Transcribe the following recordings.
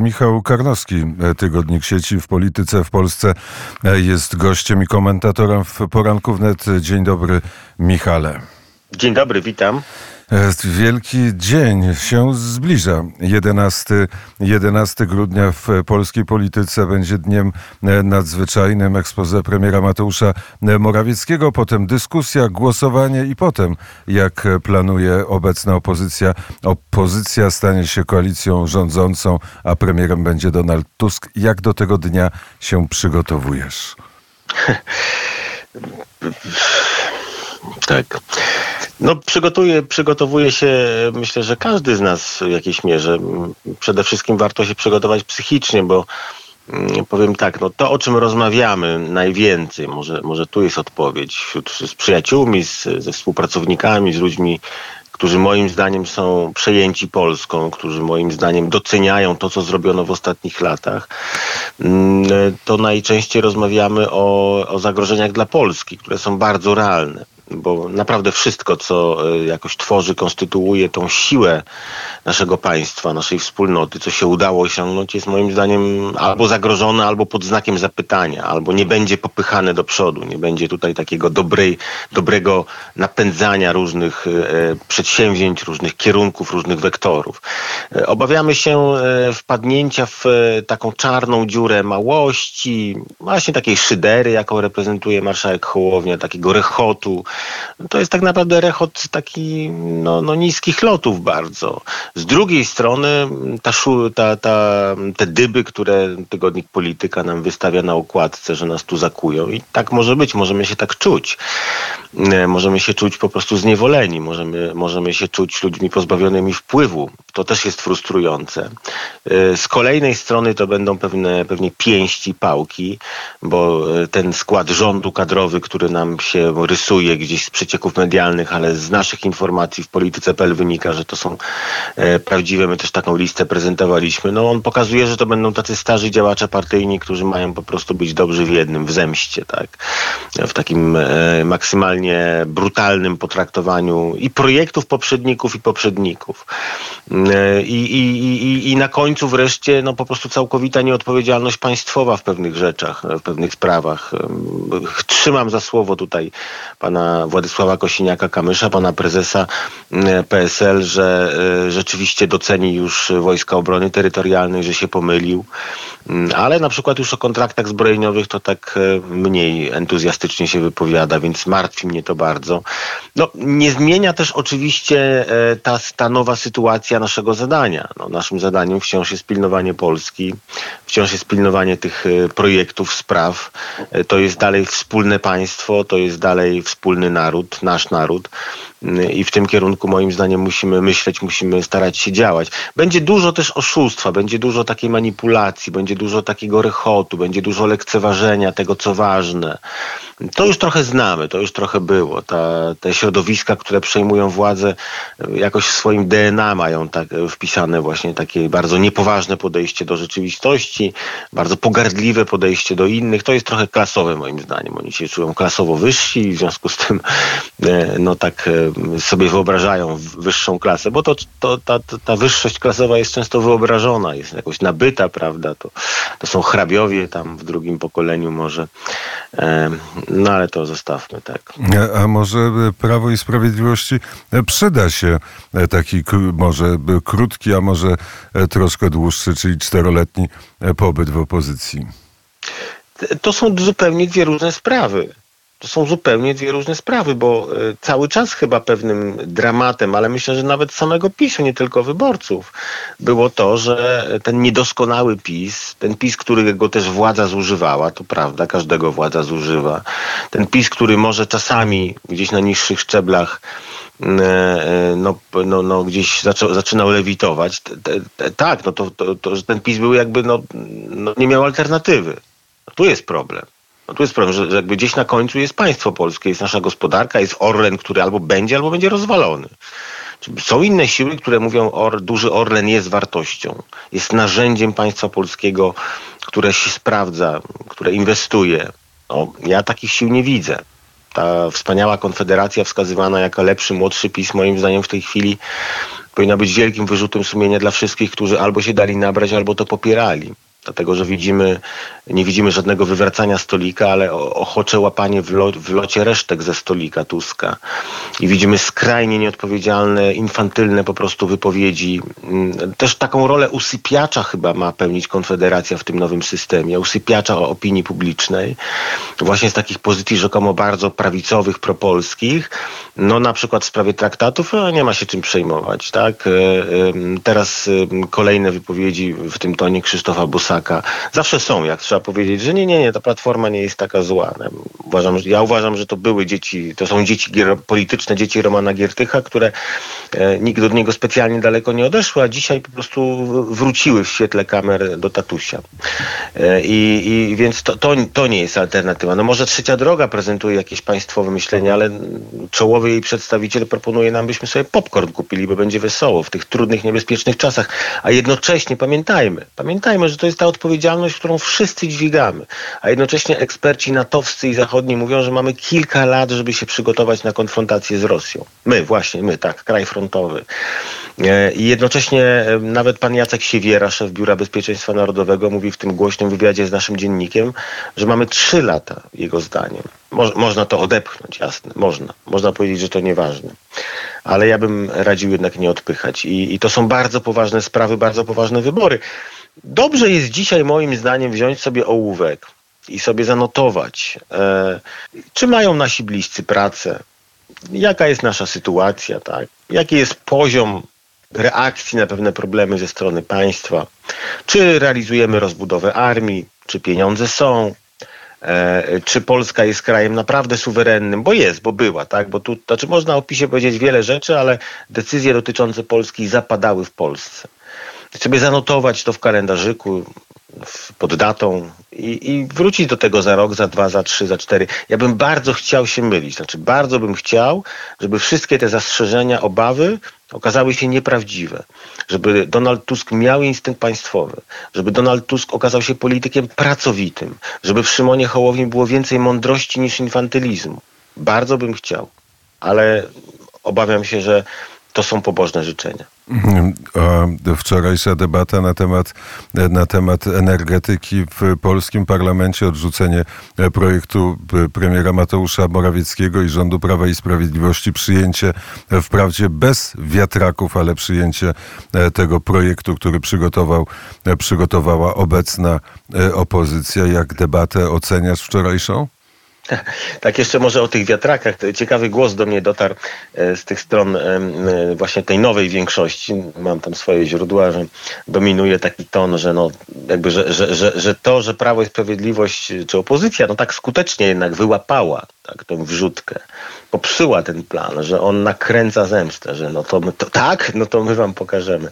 Michał Karnowski, tygodnik sieci w polityce w Polsce, jest gościem i komentatorem w poranku wnet. Dzień dobry, Michale. Dzień dobry, witam. Wielki dzień się zbliża. 11, 11 grudnia w polskiej polityce będzie dniem nadzwyczajnym. Ekspoze premiera Mateusza Morawieckiego, potem dyskusja, głosowanie i potem, jak planuje obecna opozycja, opozycja stanie się koalicją rządzącą, a premierem będzie Donald Tusk. Jak do tego dnia się przygotowujesz? tak. No, przygotuje, przygotowuje się, myślę, że każdy z nas w jakiejś mierze. Przede wszystkim warto się przygotować psychicznie, bo mm, powiem tak, no to o czym rozmawiamy najwięcej, może, może tu jest odpowiedź, wśród, z przyjaciółmi, z, ze współpracownikami, z ludźmi, którzy moim zdaniem są przejęci Polską, którzy moim zdaniem doceniają to, co zrobiono w ostatnich latach, mm, to najczęściej rozmawiamy o, o zagrożeniach dla Polski, które są bardzo realne bo naprawdę wszystko, co e, jakoś tworzy, konstytuuje tą siłę naszego państwa, naszej wspólnoty, co się udało osiągnąć, jest moim zdaniem albo zagrożone, albo pod znakiem zapytania, albo nie będzie popychane do przodu, nie będzie tutaj takiego dobrej, dobrego napędzania różnych e, przedsięwzięć, różnych kierunków, różnych wektorów. E, obawiamy się wpadnięcia w taką czarną dziurę małości, właśnie takiej szydery, jaką reprezentuje marszałek Hołownia, takiego rechotu, to jest tak naprawdę rechot taki no, no niskich lotów bardzo. Z drugiej strony ta, ta, ta, te dyby, które tygodnik Polityka nam wystawia na okładce, że nas tu zakują i tak może być, możemy się tak czuć. E, możemy się czuć po prostu zniewoleni, możemy, możemy się czuć ludźmi pozbawionymi wpływu. To też jest frustrujące. E, z kolejnej strony to będą pewne, pewnie pięści, pałki, bo e, ten skład rządu kadrowy, który nam się rysuje gdzieś z przecieków medialnych, ale z naszych informacji w polityce.pl wynika, że to są prawdziwe. My też taką listę prezentowaliśmy. No on pokazuje, że to będą tacy starzy działacze partyjni, którzy mają po prostu być dobrzy w jednym, w zemście, tak? W takim maksymalnie brutalnym potraktowaniu i projektów poprzedników i poprzedników. I, i, i, i na końcu wreszcie no, po prostu całkowita nieodpowiedzialność państwowa w pewnych rzeczach, w pewnych sprawach. Trzymam za słowo tutaj pana Władysława Kosiniaka-Kamysza, pana prezesa PSL, że e, rzeczywiście doceni już Wojska Obrony Terytorialnej, że się pomylił, ale na przykład już o kontraktach zbrojeniowych to tak e, mniej entuzjastycznie się wypowiada, więc martwi mnie to bardzo. No, nie zmienia też oczywiście e, ta, ta nowa sytuacja naszego zadania. No, naszym zadaniem wciąż jest pilnowanie Polski, wciąż jest pilnowanie tych e, projektów, spraw. E, to jest dalej wspólne państwo, to jest dalej wspólny naród, nasz naród i w tym kierunku moim zdaniem musimy myśleć, musimy starać się działać. Będzie dużo też oszustwa, będzie dużo takiej manipulacji, będzie dużo takiego rechotu, będzie dużo lekceważenia tego, co ważne. To już trochę znamy, to już trochę było. Ta, te środowiska, które przejmują władzę, jakoś w swoim DNA mają tak wpisane właśnie takie bardzo niepoważne podejście do rzeczywistości, bardzo pogardliwe podejście do innych. To jest trochę klasowe moim zdaniem. Oni się czują klasowo wyżsi i w związku z tym e, no tak e, sobie wyobrażają wyższą klasę, bo to, to ta, ta wyższość klasowa jest często wyobrażona, jest jakoś nabyta, prawda? To, to są hrabiowie tam w drugim pokoleniu może. E, no ale to zostawmy, tak. A może Prawo i Sprawiedliwości przyda się taki może krótki, a może troszkę dłuższy, czyli czteroletni pobyt w opozycji? To są zupełnie dwie różne sprawy. To są zupełnie dwie różne sprawy, bo e, cały czas chyba pewnym dramatem, ale myślę, że nawet samego PiSu, nie tylko wyborców, było to, że ten niedoskonały PiS, ten PiS, którego też władza zużywała, to prawda, każdego władza zużywa, ten PiS, który może czasami gdzieś na niższych szczeblach e, e, no, no, no gdzieś zaczynał lewitować. Tak, no to, to, to, że ten PiS był jakby, no, no nie miał alternatywy. Tu jest problem. No tu jest problem, że, że jakby gdzieś na końcu jest państwo polskie, jest nasza gospodarka, jest Orlen, który albo będzie, albo będzie rozwalony. Są inne siły, które mówią, or, duży Orlen jest wartością, jest narzędziem państwa polskiego, które się sprawdza, które inwestuje. No, ja takich sił nie widzę. Ta wspaniała konfederacja wskazywana jako lepszy, młodszy PiS moim zdaniem w tej chwili powinna być wielkim wyrzutem sumienia dla wszystkich, którzy albo się dali nabrać, albo to popierali dlatego że widzimy, nie widzimy żadnego wywracania stolika, ale ochocze łapanie w, lo, w locie resztek ze stolika Tuska. I widzimy skrajnie nieodpowiedzialne, infantylne po prostu wypowiedzi. Mm, też taką rolę usypiacza chyba ma pełnić Konfederacja w tym nowym systemie, usypiacza opinii publicznej, właśnie z takich pozycji rzekomo bardzo prawicowych, propolskich. No na przykład w sprawie traktatów no, nie ma się czym przejmować. Tak? E, teraz kolejne wypowiedzi w tym tonie Krzysztofa Bosa Zawsze są, jak trzeba powiedzieć, że nie, nie, nie, ta platforma nie jest taka zła. Uważam, ja uważam, że to były dzieci, to są dzieci polityczne, dzieci Romana Giertycha, które e, nigdy od niego specjalnie daleko nie odeszły, a dzisiaj po prostu wróciły w świetle kamer do tatusia. E, I, i więc to, to, to nie jest alternatywa. No może trzecia droga prezentuje jakieś państwowe myślenie, ale czołowy jej przedstawiciel proponuje nam, byśmy sobie popcorn kupili, bo będzie wesoło w tych trudnych, niebezpiecznych czasach. A jednocześnie pamiętajmy, pamiętajmy, że to jest ta odpowiedzialność, którą wszyscy dźwigamy. A jednocześnie eksperci natowscy i zachodni mówią, że mamy kilka lat, żeby się przygotować na konfrontację z Rosją. My, właśnie, my, tak, kraj frontowy. E, I jednocześnie nawet pan Jacek Siewiera, szef Biura Bezpieczeństwa Narodowego, mówi w tym głośnym wywiadzie z naszym dziennikiem, że mamy trzy lata, jego zdaniem. Mo można to odepchnąć, jasne, można. Można powiedzieć, że to nieważne. Ale ja bym radził jednak nie odpychać. I, I to są bardzo poważne sprawy, bardzo poważne wybory. Dobrze jest dzisiaj moim zdaniem wziąć sobie ołówek i sobie zanotować, e, czy mają nasi bliscy pracę, jaka jest nasza sytuacja, tak? jaki jest poziom reakcji na pewne problemy ze strony państwa, czy realizujemy rozbudowę armii, czy pieniądze są, e, czy Polska jest krajem naprawdę suwerennym, bo jest, bo była, tak? Bo tu, znaczy można o PiSie powiedzieć wiele rzeczy, ale decyzje dotyczące Polski zapadały w Polsce sobie zanotować to w kalendarzyku pod datą i, i, wrócić do tego za rok, za dwa, za trzy, za cztery. Ja bym bardzo chciał się mylić. Znaczy, bardzo bym chciał, żeby wszystkie te zastrzeżenia, obawy okazały się nieprawdziwe. Żeby Donald Tusk miał instynkt państwowy. Żeby Donald Tusk okazał się politykiem pracowitym. Żeby w Szymonie Hołowni było więcej mądrości niż infantylizmu. Bardzo bym chciał. Ale obawiam się, że to są pobożne życzenia. Wczorajsza debata na temat, na temat energetyki w polskim parlamencie, odrzucenie projektu premiera Mateusza Morawieckiego i rządu Prawa i Sprawiedliwości, przyjęcie wprawdzie bez wiatraków, ale przyjęcie tego projektu, który przygotował, przygotowała obecna opozycja. Jak debatę oceniasz wczorajszą? Tak, jeszcze może o tych wiatrakach. Ciekawy głos do mnie dotarł e, z tych stron e, właśnie tej nowej większości. Mam tam swoje źródła, że dominuje taki ton, że, no, jakby, że, że, że, że to, że Prawo i Sprawiedliwość czy opozycja no tak skutecznie jednak wyłapała tak, tę wrzutkę, popsuła ten plan, że on nakręca zemstę, że no to, my, to tak, no to my wam pokażemy.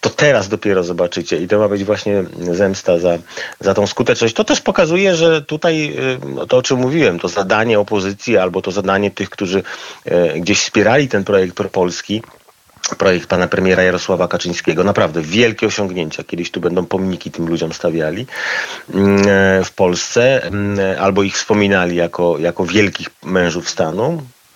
To teraz dopiero zobaczycie i to ma być właśnie zemsta za, za tą skuteczność. To też pokazuje, że tutaj y, to, o czym mówiłem, to zadanie opozycji albo to zadanie tych, którzy y, gdzieś wspierali ten projekt propolski, projekt pana premiera Jarosława Kaczyńskiego. Naprawdę wielkie osiągnięcia. Kiedyś tu będą pomniki tym ludziom stawiali e, w Polsce albo ich wspominali jako, jako wielkich mężów stanu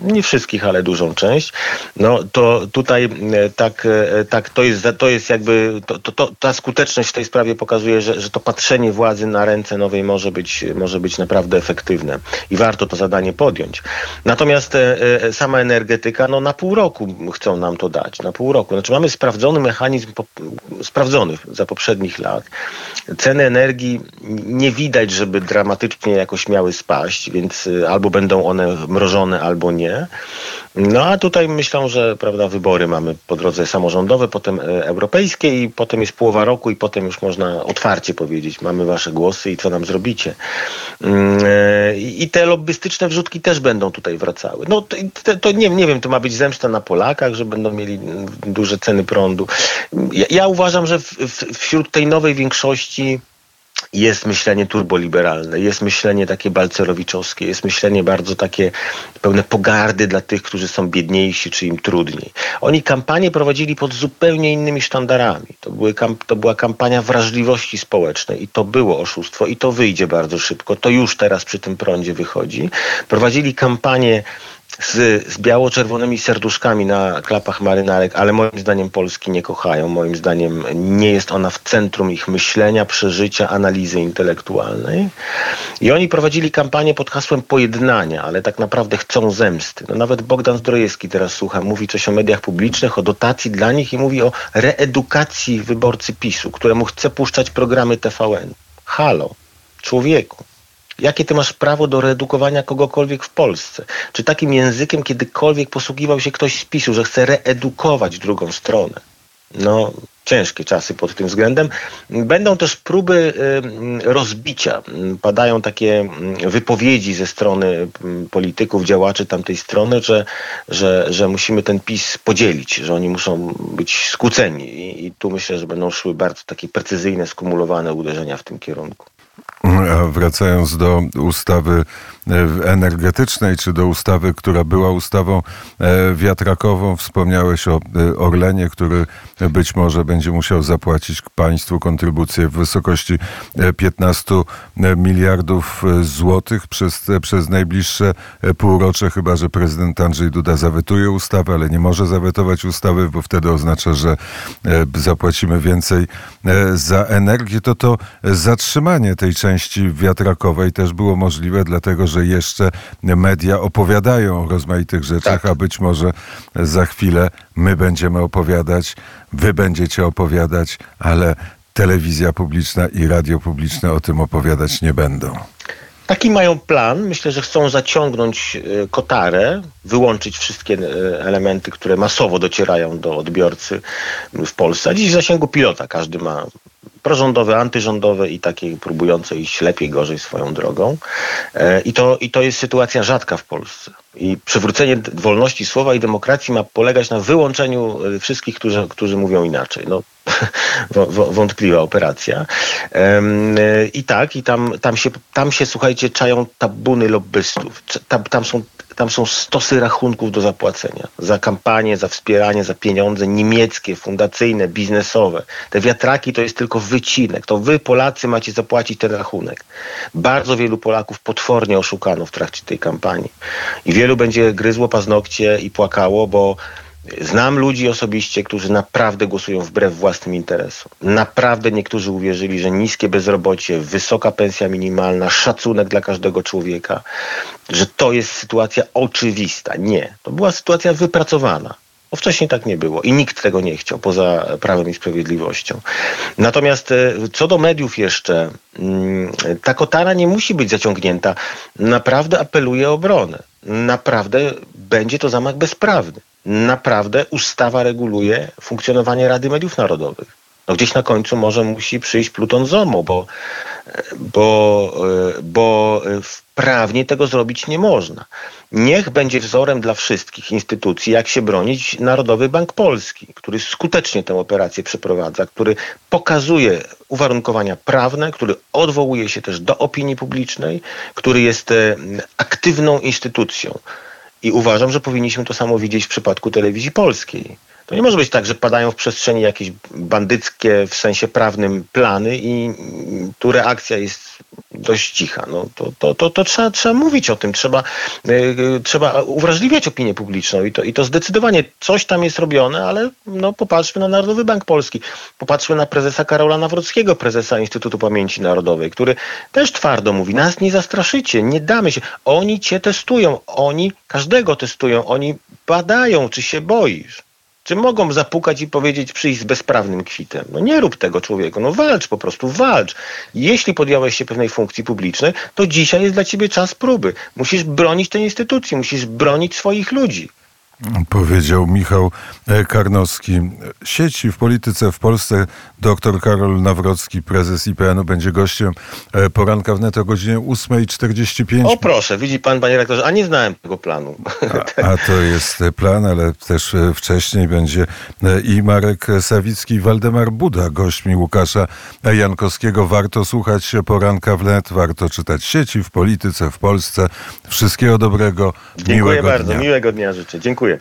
nie wszystkich, ale dużą część, no to tutaj e, tak, e, tak to, jest, to jest jakby, to, to, to, ta skuteczność w tej sprawie pokazuje, że, że to patrzenie władzy na ręce nowej może być, może być naprawdę efektywne i warto to zadanie podjąć. Natomiast e, sama energetyka, no na pół roku chcą nam to dać, na pół roku. Znaczy mamy sprawdzony mechanizm, po, sprawdzony za poprzednich lat. Ceny energii nie widać, żeby dramatycznie jakoś miały spaść, więc albo będą one mrożone, albo nie. No a tutaj myślę, że prawda, wybory mamy po drodze samorządowe, potem e, europejskie i potem jest połowa roku i potem już można otwarcie powiedzieć, mamy wasze głosy i co nam zrobicie. Mm, e, I te lobbystyczne wrzutki też będą tutaj wracały. No to, to nie, nie wiem, to ma być zemsta na Polakach, że będą mieli duże ceny prądu. Ja, ja uważam, że w, w, wśród tej nowej większości jest myślenie turboliberalne, jest myślenie takie balcerowiczowskie, jest myślenie bardzo takie pełne pogardy dla tych, którzy są biedniejsi, czy im trudniej. Oni kampanię prowadzili pod zupełnie innymi sztandarami. To, były, to była kampania wrażliwości społecznej i to było oszustwo i to wyjdzie bardzo szybko. To już teraz przy tym prądzie wychodzi. Prowadzili kampanię z, z biało-czerwonymi serduszkami na klapach marynarek, ale moim zdaniem Polski nie kochają. Moim zdaniem nie jest ona w centrum ich myślenia, przeżycia, analizy intelektualnej. I oni prowadzili kampanię pod hasłem pojednania, ale tak naprawdę chcą zemsty. No nawet Bogdan Zdrojewski teraz słucha, mówi coś o mediach publicznych, o dotacji dla nich i mówi o reedukacji wyborcy PiSu, któremu chce puszczać programy TVN. Halo, człowieku. Jakie ty masz prawo do reedukowania kogokolwiek w Polsce? Czy takim językiem kiedykolwiek posługiwał się ktoś z PiSu, że chce reedukować drugą stronę? No, ciężkie czasy pod tym względem. Będą też próby rozbicia. Padają takie wypowiedzi ze strony polityków, działaczy tamtej strony, że, że, że musimy ten PiS podzielić, że oni muszą być skłóceni. I, I tu myślę, że będą szły bardzo takie precyzyjne, skumulowane uderzenia w tym kierunku. Wracając do ustawy energetycznej, czy do ustawy, która była ustawą e, wiatrakową, wspomniałeś o e, Orlenie, który być może będzie musiał zapłacić państwu kontrybucję w wysokości 15 miliardów złotych przez, przez najbliższe półrocze, chyba że prezydent Andrzej Duda zawetuje ustawę, ale nie może zawetować ustawy, bo wtedy oznacza, że zapłacimy więcej za energię. To to zatrzymanie tej części wiatrakowej też było możliwe, dlatego że jeszcze media opowiadają o rozmaitych rzeczach, tak. a być może za chwilę my będziemy opowiadać, wy będziecie opowiadać, ale telewizja publiczna i radio publiczne o tym opowiadać nie będą. Taki mają plan. Myślę, że chcą zaciągnąć e, kotarę, wyłączyć wszystkie e, elementy, które masowo docierają do odbiorcy w Polsce. A dziś w zasięgu pilota każdy ma prorządowe, antyrządowe i takie próbujące iść lepiej, gorzej swoją drogą. E, I to, I to jest sytuacja rzadka w Polsce. I przywrócenie wolności słowa i demokracji ma polegać na wyłączeniu e, wszystkich, którzy, którzy mówią inaczej. No, wątpliwa operacja. I tak, i tam, tam, się, tam się, słuchajcie, czają tabuny lobbystów. Tam, tam są tam są stosy rachunków do zapłacenia za kampanię, za wspieranie, za pieniądze niemieckie, fundacyjne, biznesowe. Te wiatraki to jest tylko wycinek. To wy, Polacy, macie zapłacić ten rachunek. Bardzo wielu Polaków potwornie oszukano w trakcie tej kampanii. I wielu będzie gryzło paznokcie i płakało, bo Znam ludzi osobiście, którzy naprawdę głosują wbrew własnym interesom. Naprawdę niektórzy uwierzyli, że niskie bezrobocie, wysoka pensja minimalna, szacunek dla każdego człowieka, że to jest sytuacja oczywista. Nie. To była sytuacja wypracowana. Bo wcześniej tak nie było i nikt tego nie chciał, poza Prawem i Sprawiedliwością. Natomiast e, co do mediów jeszcze, mm, ta kotara nie musi być zaciągnięta. Naprawdę apeluję o obronę. Naprawdę będzie to zamach bezprawny naprawdę ustawa reguluje funkcjonowanie Rady Mediów Narodowych. No gdzieś na końcu może musi przyjść Pluton Zomo, bo, bo, bo prawnie tego zrobić nie można. Niech będzie wzorem dla wszystkich instytucji, jak się bronić Narodowy Bank Polski, który skutecznie tę operację przeprowadza, który pokazuje uwarunkowania prawne, który odwołuje się też do opinii publicznej, który jest e, aktywną instytucją. I uważam, że powinniśmy to samo widzieć w przypadku telewizji polskiej. To nie może być tak, że padają w przestrzeni jakieś bandyckie w sensie prawnym plany i tu reakcja jest dość cicha. No, to, to, to, to trzeba, trzeba mówić o tym, trzeba, yy, trzeba uwrażliwiać opinię publiczną i to, i to zdecydowanie coś tam jest robione, ale no, popatrzmy na Narodowy Bank Polski, popatrzmy na prezesa Karola Nawrockiego, prezesa Instytutu Pamięci Narodowej, który też twardo mówi, nas nie zastraszycie, nie damy się. Oni cię testują, oni każdego testują, oni badają, czy się boisz. Czy mogą zapukać i powiedzieć, przyjść z bezprawnym kwitem? No nie rób tego człowieku, no walcz po prostu, walcz. Jeśli podjąłeś się pewnej funkcji publicznej, to dzisiaj jest dla ciebie czas próby. Musisz bronić tej instytucji, musisz bronić swoich ludzi. Powiedział Michał e, Karnowski. Sieci w polityce w Polsce dr Karol Nawrocki, prezes IPN-u, będzie gościem e, poranka wnet o godzinie 8.45. O proszę, widzi pan, panie rektorze, a nie znałem tego planu. A, a to jest plan, ale też e, wcześniej będzie i Marek Sawicki i Waldemar Buda gośćmi Łukasza Jankowskiego. Warto słuchać poranka wnet, warto czytać sieci w polityce w Polsce. Wszystkiego dobrego, Dziękuję miłego bardzo, dnia. miłego dnia życzę. Dziękuję.